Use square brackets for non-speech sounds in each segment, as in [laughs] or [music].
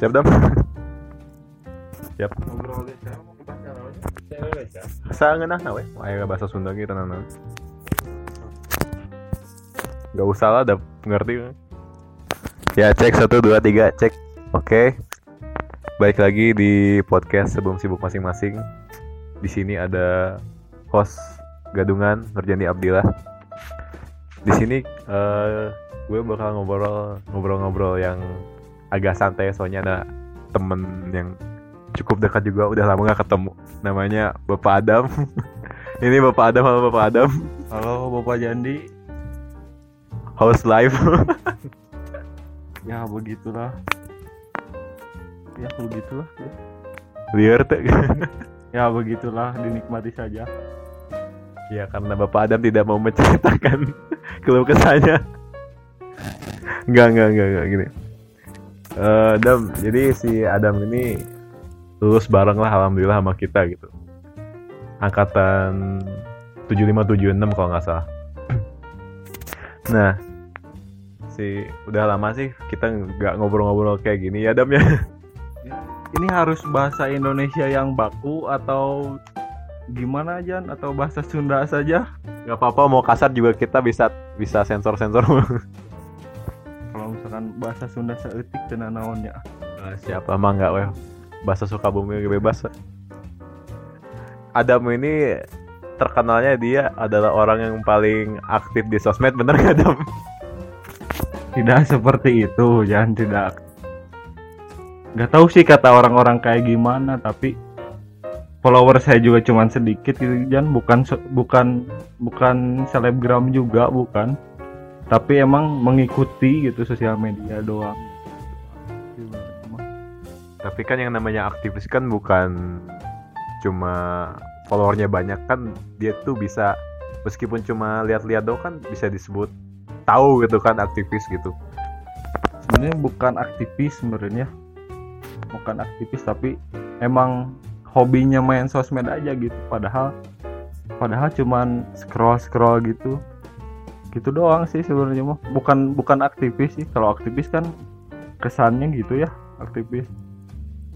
Siap dong. Siap. ngobrol saya mau saya Indonesia Sa ngeunah na we. Aya bahasa Sunda gitu nanan. Gak usah lah, udah ngerti. Ya cek satu dua tiga cek. Oke. Baik lagi di podcast sebelum sibuk masing-masing. Di sini ada host gadungan Nurjani Abdillah. Di sini eh, gue bakal ngobrol ngobrol-ngobrol yang agak santai soalnya ada temen yang cukup dekat juga udah lama gak ketemu. Namanya Bapak Adam. [laughs] Ini Bapak Adam halo Bapak Adam. Halo Bapak Jandi. Host live. [laughs] Ya begitulah. Ya begitulah. Liar [laughs] tuh ya begitulah dinikmati saja. Ya karena Bapak Adam tidak mau menceritakan keluh kesahnya. Enggak enggak enggak enggak gini Eh, Adam jadi si Adam ini lulus bareng lah alhamdulillah sama kita gitu. Angkatan 7576 kalau nggak salah. [clears throat] Nah si udah lama sih kita nggak ngobrol-ngobrol kayak gini ya Adam ya? [laughs] Ini harus bahasa Indonesia yang baku atau gimana Jan? Atau bahasa Sunda saja? Nggak apa-apa mau kasar juga kita bisa bisa sensor-sensor [laughs] misalkan bahasa Sunda seetik dan naonnya Ah, siapa mah nggak weh. Bahasa Sukabumi bebas Adam ini terkenalnya dia adalah orang yang paling aktif di sosmed bener gak Adam? tidak seperti itu Jan tidak. Nggak tahu sih kata orang-orang kayak gimana tapi follower saya juga cuman sedikit gitu Jan. Bukan bukan bukan selebgram juga bukan tapi emang mengikuti gitu sosial media doang. Tapi kan yang namanya aktivis kan bukan cuma followernya banyak kan dia tuh bisa meskipun cuma lihat-lihat doang kan bisa disebut tahu gitu kan aktivis gitu. sebenarnya bukan aktivis sebenarnya. Bukan aktivis tapi emang hobinya main sosmed aja gitu. Padahal padahal cuman scroll scroll gitu gitu doang sih sebenarnya mah. Bukan bukan aktivis sih. Kalau aktivis kan kesannya gitu ya aktivis.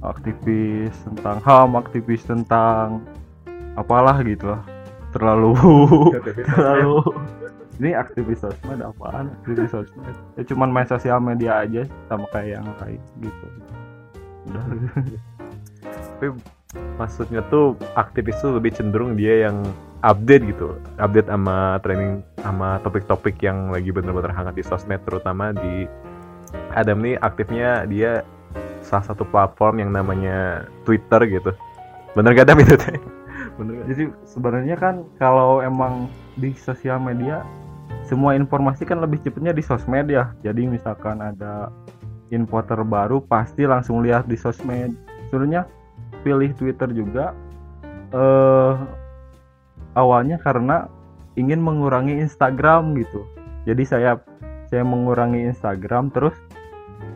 Aktivis tentang ham aktivis tentang apalah gitu lah. Terlalu [laughs] [laughs] terlalu. Ini aktivis sosmed apaan? Aktivis sosmed ya cuman main sosial media aja sama kayak yang lain gitu. Udah. Tapi maksudnya tuh aktivis tuh lebih cenderung dia yang update gitu, update sama training sama topik-topik yang lagi bener-bener hangat di sosmed terutama di Adam nih aktifnya dia salah satu platform yang namanya Twitter gitu. Bener gak Adam itu teh? [laughs] Bener gak? jadi sebenarnya kan kalau emang di sosial media semua informasi kan lebih cepatnya di sosmed ya jadi misalkan ada info terbaru pasti langsung lihat di sosmed sebenarnya pilih Twitter juga eh awalnya karena ingin mengurangi Instagram gitu. Jadi saya saya mengurangi Instagram terus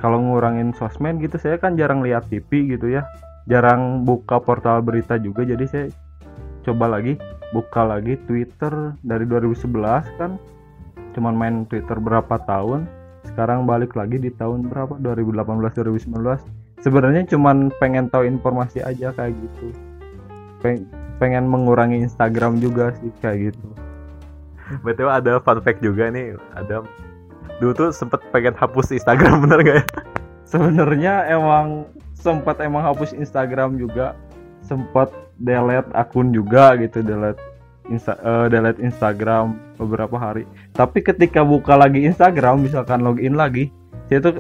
kalau ngurangin sosmed gitu saya kan jarang lihat TV gitu ya. Jarang buka portal berita juga jadi saya coba lagi buka lagi Twitter dari 2011 kan. Cuman main Twitter berapa tahun sekarang balik lagi di tahun berapa? 2018 2019 sebenarnya cuman pengen tahu informasi aja kayak gitu pengen mengurangi Instagram juga sih kayak gitu BTW ada fun fact juga nih, Adam. Dulu tuh sempet pengen hapus Instagram [laughs] bener gak ya? sebenarnya emang sempat emang hapus Instagram juga sempat delete akun juga gitu delete Insta, eh, delete Instagram beberapa hari tapi ketika buka lagi Instagram misalkan login lagi saya itu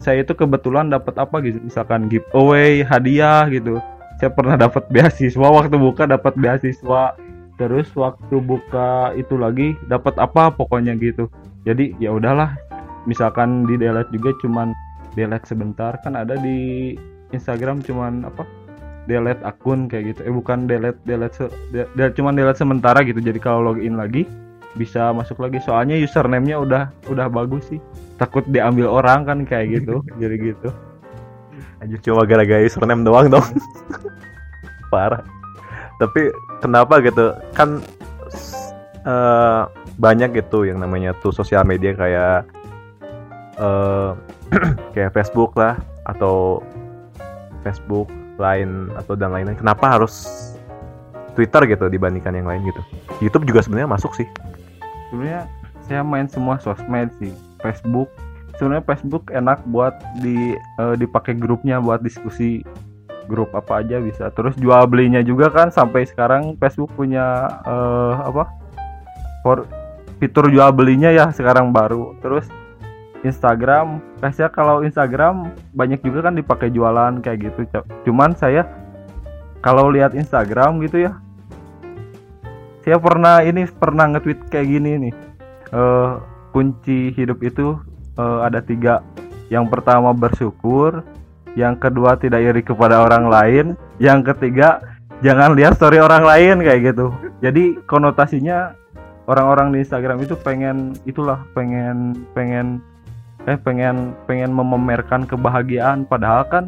saya itu kebetulan dapat apa gitu misalkan giveaway hadiah gitu saya pernah dapat beasiswa waktu buka dapat beasiswa. Terus waktu buka itu lagi dapat apa pokoknya gitu. Jadi ya udahlah. Misalkan di delete juga cuman delete sebentar. Kan ada di Instagram cuman apa? Delete akun kayak gitu. Eh bukan delete delete se, de- de- cuman delete sementara gitu. Jadi kalau login lagi bisa masuk lagi. Soalnya username-nya udah udah bagus sih. Takut diambil orang kan kayak gitu. [laughs] Jadi gitu Anjir cuma gara-gara username doang dong. [laughs] Parah. Tapi kenapa gitu? Kan eh, banyak gitu yang namanya tuh sosial media kayak eh [clears throat] kayak Facebook lah atau Facebook, Line atau dan lain-lain. Kenapa harus Twitter gitu dibandingkan yang lain gitu? YouTube juga sebenarnya masuk sih. sebenarnya saya main semua sosmed sih Facebook sebenarnya Facebook enak buat di eh, dipakai grupnya buat diskusi grup apa aja bisa. Terus jual belinya juga kan sampai sekarang Facebook punya eh, apa for fitur jual belinya ya sekarang baru. Terus Instagram kasih kalau Instagram banyak juga kan dipakai jualan kayak gitu. Cuman saya kalau lihat Instagram gitu ya saya pernah ini pernah nge-tweet kayak gini nih. Eh kunci hidup itu eh, ada tiga. Yang pertama bersyukur. Yang kedua tidak iri kepada orang lain. Yang ketiga jangan lihat story orang lain kayak gitu. Jadi konotasinya orang-orang di Instagram itu pengen itulah pengen pengen eh pengen pengen memamerkan kebahagiaan. Padahal kan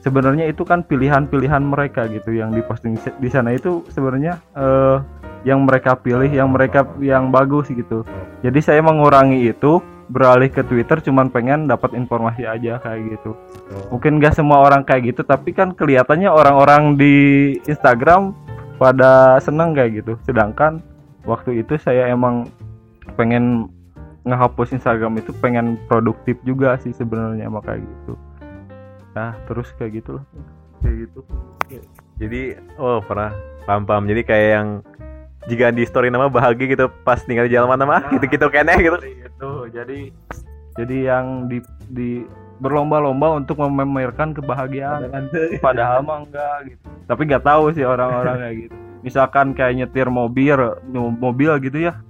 sebenarnya itu kan pilihan-pilihan mereka gitu yang diposting. Di- di sana itu sebenarnya eh, yang mereka pilih yang mereka yang bagus gitu. Jadi saya mengurangi itu beralih ke Twitter cuman pengen dapat informasi aja kayak gitu. Mungkin gak semua orang kayak gitu tapi kan kelihatannya orang-orang di Instagram pada seneng kayak gitu. Sedangkan waktu itu saya emang pengen ngehapus Instagram itu pengen produktif juga sih sebenarnya emang kayak gitu. Nah terus kayak gitu loh kayak gitu. Jadi oh pernah. Paham. Jadi kayak yang jika di story nama bahagia gitu pas tinggal di jalan mana mah Nah. gitu gitu kene gitu. Itu jadi jadi yang di di berlomba-lomba untuk memamerkan kebahagiaan. Padahal mah enggak. Gitu. Tapi nggak tahu sih orang-orang kayak gitu. Misalkan kayak nyetir mobil mobil gitu ya.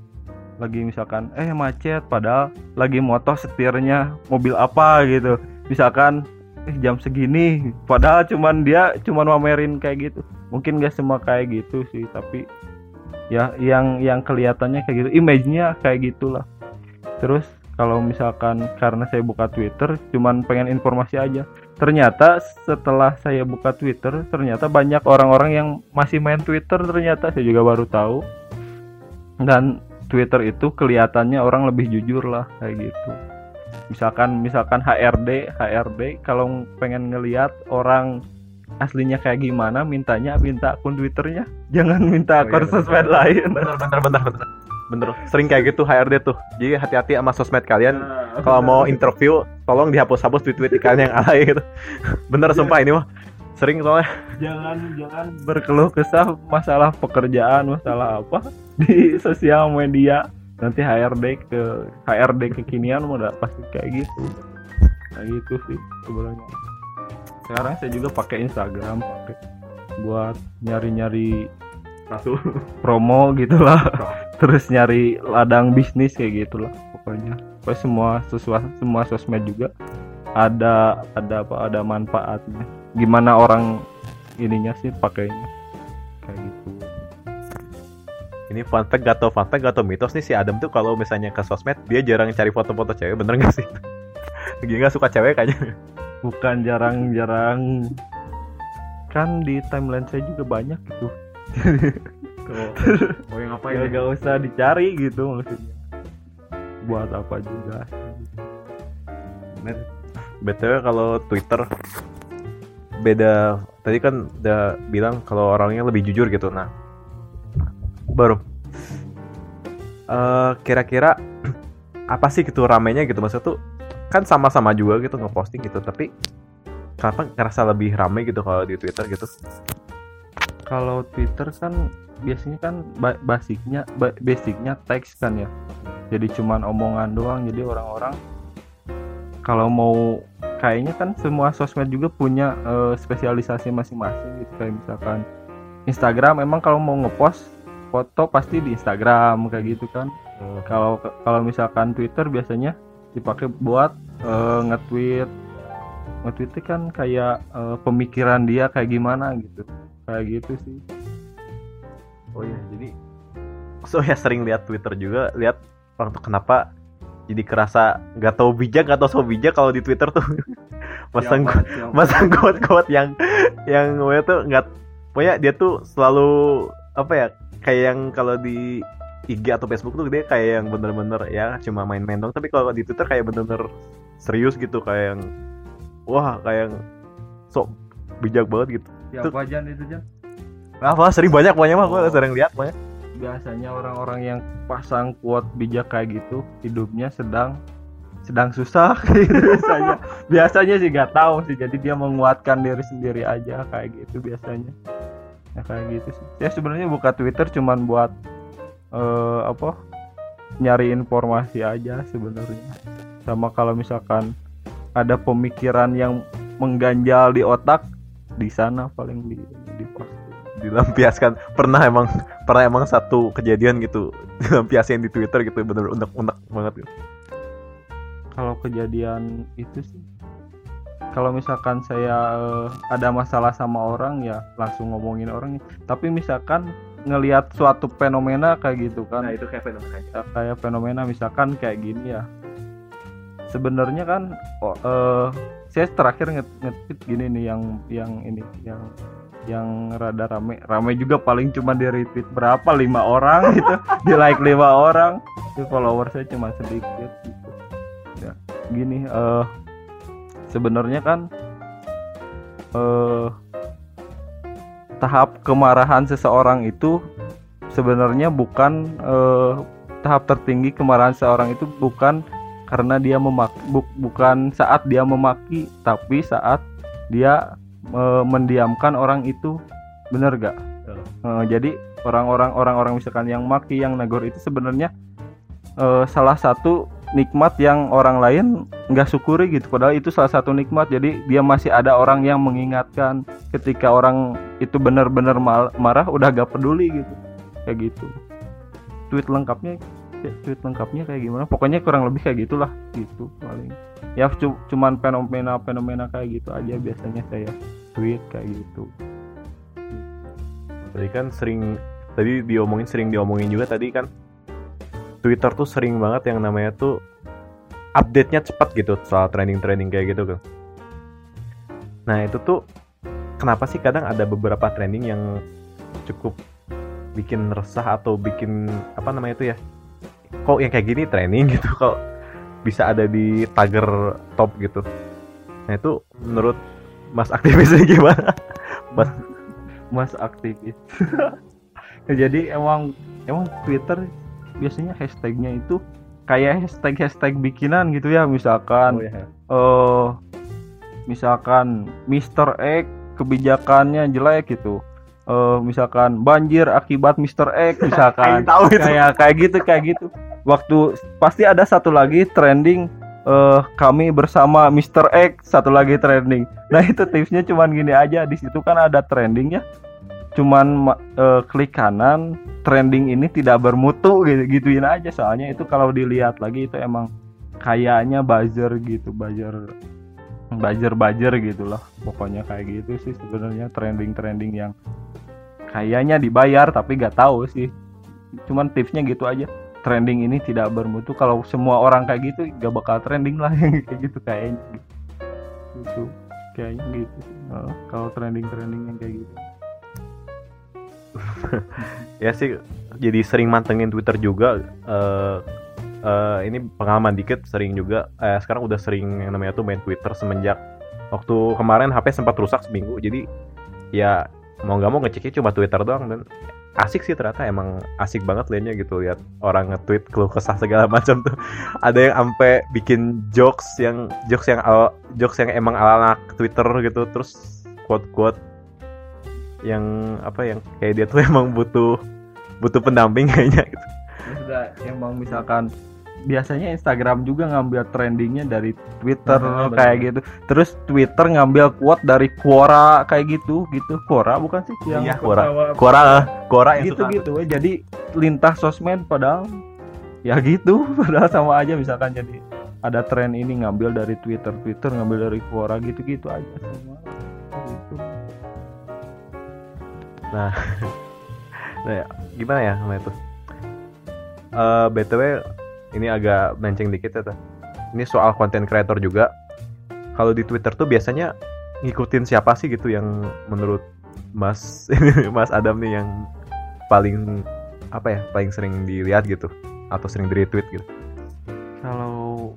Lagi misalkan eh macet padahal lagi motor setirnya mobil apa gitu. Misalkan eh jam segini padahal cuman dia cuman mamerin kayak gitu. Mungkin gak semua kayak gitu sih tapi ya yang yang kelihatannya kayak gitu. Image-nya kayak gitulah terus kalau misalkan karena saya buka Twitter cuman pengen informasi aja. Ternyata setelah saya buka Twitter ternyata banyak orang-orang yang masih main Twitter ternyata. Saya juga baru tahu. Dan Twitter itu kelihatannya orang lebih jujur lah kayak gitu. Misalkan misalkan HRD HRD kalau pengen ngelihat orang aslinya kayak gimana mintanya minta akun Twitternya. [laughs] Jangan minta Oh, iya, akun sosmed lain. Bener bener bener bener. Bener. Sering kayak gitu HRD tuh. Jadi hati-hati sama sosmed kalian. Kalau mau interview, tolong dihapus-hapus tweet-tweet kalian yang alay gitu. [laughs] Bener sumpah ini mah. Sering soalnya. jangan jangan berkeluh kesah masalah pekerjaan masalah apa [laughs] di sosial media nanti HRD ke HRD kekinian udah pasti kayak gitu kayak gitu sih sebenarnya sekarang saya juga pakai Instagram pakai buat nyari-nyari Masuk. [laughs] promo gitulah terus nyari ladang bisnis kayak gitulah pokoknya. Pokoknya semua sesuatu semua sosmed juga ada ada apa ada manfaatnya. Gimana orang ininya sih pakainya. Kayak gitu. Ini fun fact gak tau fun fact gak tau mitos nih si Adam tuh kalau misalnya ke sosmed dia jarang cari foto-foto cewek bener gak sih? [laughs] Dia gak suka cewek kayaknya. bukan jarang-jarang. Kan di timeline saya juga banyak gitu Oh, [laughs] yang apa ya gak usah dicari gitu maksudnya. Buat apa juga. BTW kalau Twitter beda. Tadi kan udah bilang kalau orangnya lebih jujur gitu. Nah baru. Eh, kira-kira [clears throat] apa sih gitu ramenya gitu? Maksudnya tuh kan sama-sama juga gitu ngeposting gitu. Tapi kenapa ngerasa lebih rame gitu kalau di Twitter gitu kalau Twitter kan biasanya kan ba- basicnya ba- basicnya teks kan ya. Jadi cuman omongan doang. Jadi orang-orang kalau mau kayaknya kan semua sosmed juga punya eh, spesialisasi masing-masing gitu. Kayak misalkan Instagram emang kalau mau ngepost foto pasti di Instagram kayak gitu kan. Kalau kalau misalkan Twitter biasanya dipakai buat eh, nge-tweet. Nge-tweet itu kan kayak eh, pemikiran dia kayak gimana gitu kayak gitu sih. Oh iya jadi [laughs] so ya sering lihat Twitter juga lihat orang tuh kenapa jadi kerasa nggak tahu bijak nggak tahu so bijak kalau di Twitter tuh. Masang Siapa- siapa? masang quote-quote yang yang gue tuh nggak pokoknya dia tuh selalu apa ya kayak yang kalau di IG atau Facebook tuh dia kayak yang bener-bener ya cuma main-main dong tapi kalau di Twitter kayak bener-bener serius gitu kayak yang wah kayak yang sok bijak banget gitu siapa aja itu Jan. Apa sering banyak pokoknya mah gue sering lihat pokoknya. Biasanya orang-orang yang pasang quote bijak kayak gitu hidupnya sedang sedang susah. Gitu [laughs] biasanya biasanya sih nggak tahu sih. Jadi dia menguatkan diri sendiri aja kayak gitu biasanya. Ya kayak gitu sih. Ya sebenarnya buka Twitter cuman buat eh, apa nyari informasi aja sebenarnya. Sama kalau misalkan ada pemikiran yang mengganjal di otak di sana paling di di post dilampiaskan. Pernah emang pernah emang satu kejadian gitu [laughs] dilampiaskan di Twitter gitu bener-bener unek-unek banget gitu. kalau kejadian itu sih kalau misalkan saya eh, ada masalah sama orang ya langsung ngomongin orang tapi misalkan ngelihat suatu fenomena kayak gitu kan. Itu kayak fenomena. Ya, kayak fenomena misalkan kayak gini ya sebenarnya kan oh, eh, saya terakhir nge- gini nih yang yang ini yang yang rada rame. Rame juga paling cuma di retweet berapa? Lima orang [laughs] gitu. Di like lima orang. Itu follower saya cuma sedikit gitu. Ya gini eh sebenarnya kan eh tahap kemarahan seseorang itu sebenarnya bukan eh, tahap tertinggi kemarahan seorang itu bukan karena dia memaki bukan saat dia memaki tapi saat dia eh, mendiamkan orang itu. Bener gak. Eh, jadi orang-orang orang-orang misalkan yang maki yang negor itu sebenarnya eh, salah satu nikmat yang orang lain nggak syukuri gitu. Padahal itu salah satu nikmat. Jadi dia masih ada orang yang mengingatkan ketika orang itu benar-benar marah udah gak peduli gitu. Kayak gitu. Tweet lengkapnya. ya, tweet lengkapnya kayak gimana pokoknya kurang lebih kayak gitulah gitu paling ya cu- cuman fenomena-fenomena kayak gitu aja biasanya saya tweet kayak gitu tadi kan sering tadi diomongin sering diomongin juga tadi kan Twitter tuh sering banget yang namanya tuh update-nya cepat gitu soal trending-trending kayak gitu kan. Nah itu tuh kenapa sih kadang ada beberapa trending yang cukup bikin resah atau bikin apa namanya itu ya? Kok yang kayak gini trending [laughs] gitu kok bisa ada di tagar top gitu. Nah itu menurut Mas aktivisnya [laughs] gimana? mas aktivis [laughs] jadi emang emang Twitter biasanya hashtagnya itu kayak hashtag hashtag bikinan gitu ya misalkan ya. eh misalkan Mr. X kebijakannya jelek gitu eh misalkan banjir akibat Mr. X misalkan tahu itu. kayak kayak gitu kayak gitu waktu pasti ada satu lagi trending eh kami bersama Mr. X satu lagi trending. [laughs] Nah itu tipsnya cuman gini aja. Di situ kan ada trendingnya cuman ma- eh, klik kanan trending ini tidak bermutu gitu gituin aja. Soalnya itu kalau dilihat lagi itu emang kayaknya buzzer gitu buzzer buzzer buzzer gitu loh. Pokoknya kayak gitu sih sebenarnya trending trending yang kayaknya dibayar tapi gak tahu sih. Cuman tipsnya gitu aja trending ini tidak bermutu. Kalau semua orang kayak gitu gak bakal trending lah. Yang [laughs] kayak gitu kayaknya. Gitu. Kayaknya gitu kalau trending trending yang kayak gitu. [laughs] Ya sih jadi sering mantengin Twitter juga. Eh eh, ini pengalaman dikit sering juga. Eh, sekarang udah sering yang namanya tuh main Twitter semenjak waktu kemarin HP sempat rusak seminggu. Jadi ya mau nggak mau ngeceknya cuma Twitter doang dan asik sih ternyata emang asik banget liatnya gitu lihat orang nge-tweet keluh kesah segala [laughs] macam tuh ada yang sampai bikin jokes yang jokes yang ala, jokes yang emang ala anak Twitter gitu terus quote quote yang apa yang kayak dia tuh [laughs] emang butuh butuh pendamping kayaknya gitu. Terus udah emang misalkan biasanya Instagram juga ngambil trendingnya dari Twitter Nah, kayak gitu. Terus Twitter ngambil quote dari Quora kayak gitu gitu. Quora bukan sih yang Iya, Quora. Quora Quora yang gitu suka- gitu jadi lintas sosmed padahal ya gitu [laughs] padahal sama aja misalkan jadi ada tren ini ngambil dari Twitter Twitter ngambil dari Quora gitu gitu aja semua gitu. [laughs] Nah, ya, gimana ya namanya tuh? Eh, btw ini agak melenceng dikit ya. Teh. Ini soal konten creator juga. Kalau di Twitter tuh biasanya ngikutin siapa sih gitu yang menurut Mas [laughs] Mas Adam nih yang paling apa ya paling sering dilihat gitu atau sering di retweet gitu. kalau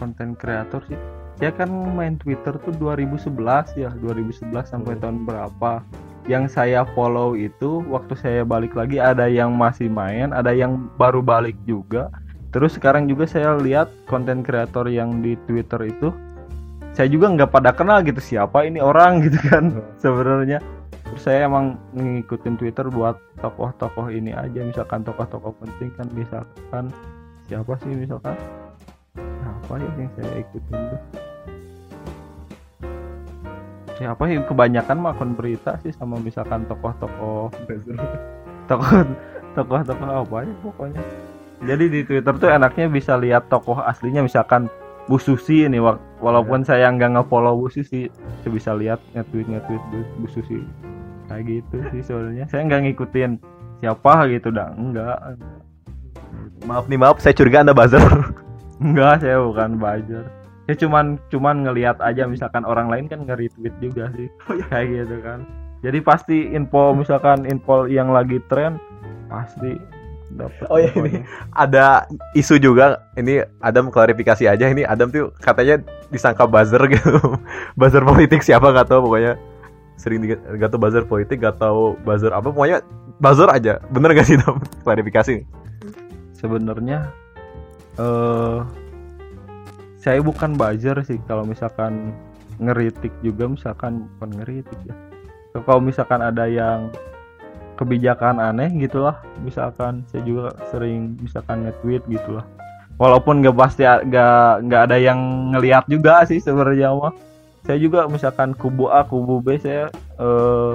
konten kreator sih saya kan main Twitter tuh 2011 ya 2011 sampai tahun berapa yang saya follow itu waktu saya balik lagi ada yang masih main ada yang baru balik juga terus sekarang juga saya lihat konten kreator yang di Twitter itu saya juga nggak pada kenal gitu siapa ini orang [laughs] gitu kan sebenarnya. Terus saya emang ngikutin Twitter buat tokoh-tokoh ini aja misalkan tokoh-tokoh penting kan misalkan siapa sih misalkan apa ya yang saya ikutin tuh? Siapa ya kebanyakan mah akun berita sih sama misalkan tokoh-tokoh tokoh tokoh-tokoh apa ya pokoknya jadi di Twitter tuh enaknya bisa lihat tokoh aslinya misalkan Bu Susi ini walaupun saya nggak nge-follow Bu Susi saya bisa lihat nge-tweet nge-tweet Bu, Bu Susi. Kayak gitu sih sebenarnya. Saya nggak ngikutin siapa gitu dah enggak Maaf nih maaf, saya curiga anda buzzer. [laughs] enggak saya bukan buzzer. Ya cuman cuman ngelihat aja misalkan orang lain kan nge-retweet juga sih. Kayak gitu kan. Jadi pasti info misalkan info yang lagi tren pasti dapat Oh, iya, ini. Ada isu juga. Ini Adam klarifikasi aja. Ini Adam tuh katanya disangka buzzer gitu. [laughs] buzzer politik siapa nggak tahu pokoknya. Sering nggak tahu buzzer politik, nggak tahu buzzer apa. Pokoknya buzzer aja. Bener gak sih Adam? [laughs] Klarifikasi. sebenarnya eh saya bukan buzzer sih kalau misalkan ngeritik juga misalkan bukan ngeritik ya kalau misalkan ada yang kebijakan aneh gitulah misalkan saya juga sering misalkan nge-tweet gitulah walaupun nggak pasti nggak nggak ada yang ngelihat juga sih sebenarnya mah. Saya juga misalkan kubu A kubu B saya eh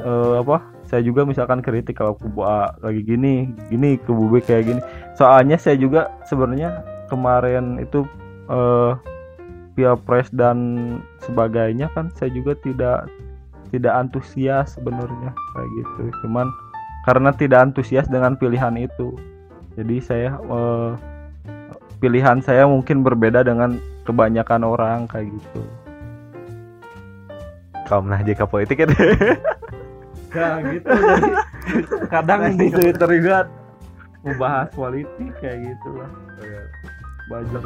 eh, apa saya juga misalkan kritik kalau kubu A lagi gini gini kubu B kayak gini. Soalnya saya juga sebenarnya kemarin itu eh pilpres dan sebagainya kan saya juga tidak tidak antusias sebenarnya kayak gitu. Cuman karena tidak antusias dengan pilihan itu. Jadi saya eh, pilihan saya mungkin berbeda dengan kebanyakan orang kayak gitu. Menah JK politik ya? Gitu. Jadi kadang di Twitter juga membahas politik kayak gitu lah. Buzzer